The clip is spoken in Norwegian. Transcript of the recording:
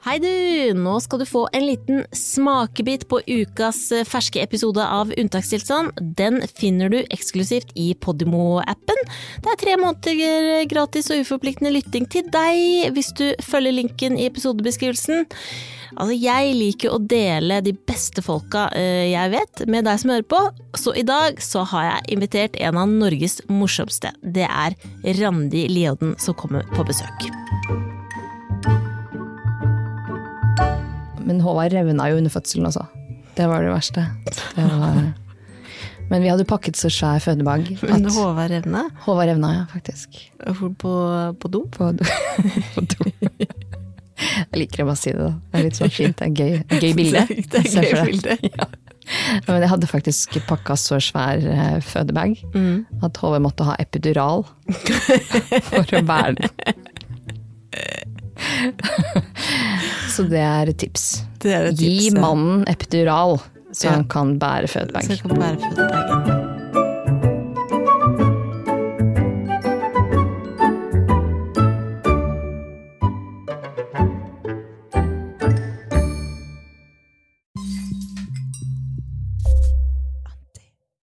Hei du! Nå skal du få en liten smakebit på ukas eh, ferske episode av Unntakstilstand. Den finner du eksklusivt i Podimo-appen. Det er tre måneder gratis og uforpliktende lytting til deg hvis du følger linken i episodebeskrivelsen. Altså, jeg liker å dele de beste folka eh, jeg vet, med deg som hører på, så i dag så har jeg invitert en av Norges morsomste. Det er Randi Lioden som kommer på besøk. Men Håvard revna jo under fødselen også. Det var det verste. Det var... Men vi hadde pakket så svær fødebag Under Håvard Revna? Håvard revna, ja, faktisk. på, på do? På do. På do. Jeg liker å bare si det, da. Det er litt sånn fint. Det er gøy, gøy bilde. Det er gøy bilde. Ja. Men jeg hadde faktisk pakka så svær eh, fødebag Mm. at Håvard måtte ha epidural for å bære den. Så det er et tips. Det er et Gi tips, ja. mannen epidural, så Ja. han kan bære fødebag. Så jeg kan bære fødebagen.